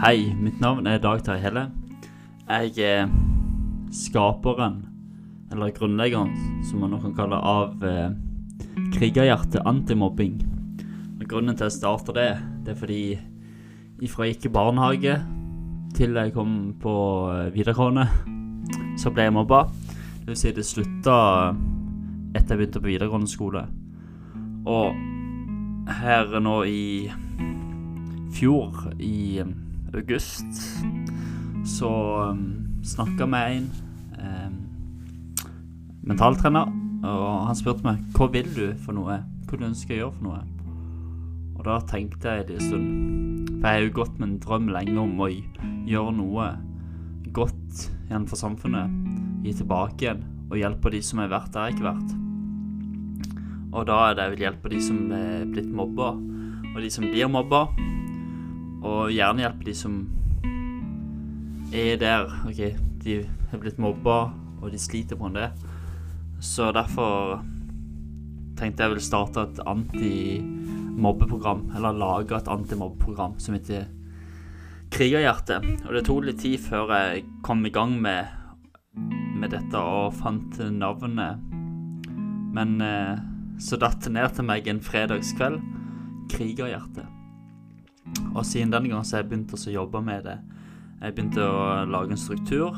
Hei, mitt navn er Dag Terje Helle. Jeg er skaperen, eller grunnleggeren, som man nå kan kalle, av eh, Krigerhjerte antimobbing. Og grunnen til at jeg starter det, det er fordi ifra jeg gikk i barnehage til jeg kom på eh, videregående, så ble jeg mobba. Det vil si det slutta etter jeg begynte på videregående skole. Og her nå i fjor, i um, august, så um, snakka med en um, mentaltrener, og han spurte meg hva vil du for noe, hva du ønsker å gjøre for noe. Og da tenkte jeg det en stund, for jeg har jo gått med en drøm lenge om å gjøre noe godt igjen for samfunnet, gi tilbake igjen og hjelpe de som er verdt der jeg ikke vært. Og da er det jeg vil hjelpe de som er blitt mobba, og de som blir mobba. Og gjerne hjelpe de som er der. OK, de er blitt mobba, og de sliter på det. Så derfor tenkte jeg ville starte et antimobbeprogram, eller lage et antimobbeprogram som heter Krigerhjerte. Og det tok litt tid før jeg kom i gang med, med dette og fant navnet. Men eh, så datt det ned til meg en fredagskveld. Krigerhjerte. Og siden den gang så har jeg begynt å jobbe med det. Jeg begynte å lage en struktur.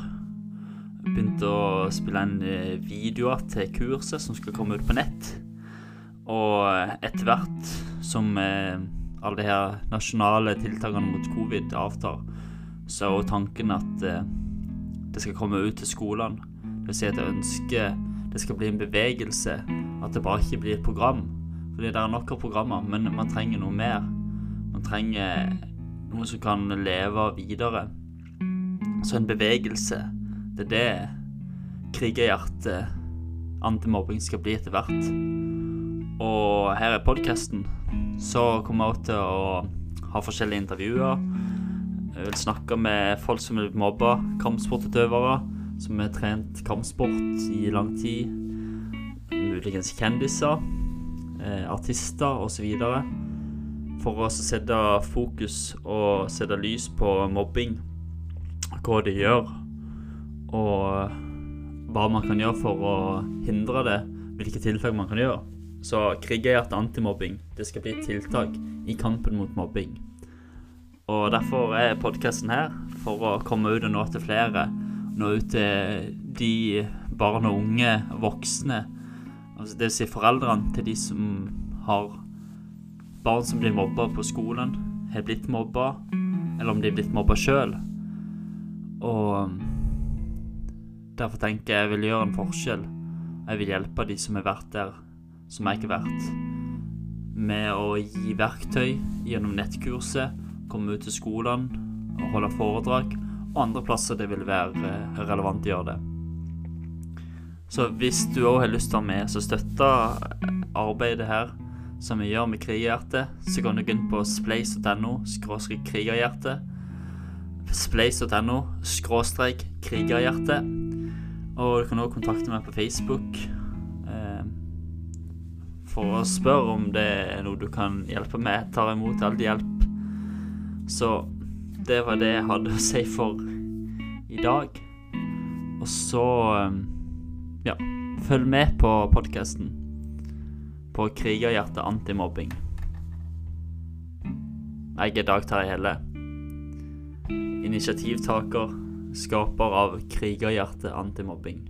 Begynte å spille inn eh, videoer til kurset som skal komme ut på nett. Og etter hvert som eh, alle de her nasjonale tiltakene mot covid avtar, så er tanken at eh, det skal komme ut til skolene. Det vil si at jeg ønsker det skal bli en bevegelse at det bare ikke blir et program. Fordi det er nok av programmer, men man trenger noe mer. Man trenger noe som kan leve videre. Så en bevegelse, det er det krigerhjertet antimobbing skal bli etter hvert. Og her er podkasten. Så kommer jeg til å ha forskjellige intervjuer. Jeg vil snakke med folk som er mobba, kampsportutøvere som har trent kampsport i lang tid muligens kjendiser, eh, artister osv. For å sette fokus og sette lys på mobbing, hva de gjør, og hva man kan gjøre for å hindre det, hvilke tiltak man kan gjøre. Så Krigerhjerte antimobbing det skal bli et tiltak i kampen mot mobbing. Og Derfor er podkasten her, for å komme ut og nå til flere. Nå ut til de barn og unge, voksne, Altså det vil si foreldrene til de som har barn som blir mobba på skolen, har blitt mobba, eller om de er blitt mobba sjøl. Og derfor tenker jeg jeg vil gjøre en forskjell. Jeg vil hjelpe de som har vært der som jeg ikke har vært. Med å gi verktøy gjennom nettkurset, komme ut til skolene og holde foredrag, og andre plasser det vil være eh, relevant å gjøre det. Så hvis du òg har lyst til å være med så støtte arbeidet her som vi gjør med Krigerhjerte, så kan du gå inn på spleis.no skråstrek krigerhjerte. Spleis.no skråstrek krigerhjerte. Og du kan òg kontakte meg på Facebook eh, for å spørre om det er noe du kan hjelpe med. Jeg tar imot all hjelp. Så det var det jeg hadde å si for i dag. Og så eh, ja, følg med på podkasten på Krigerhjerte antimobbing. Jeg er Dag Terje Helle. Initiativtaker, skaper av Krigerhjerte antimobbing.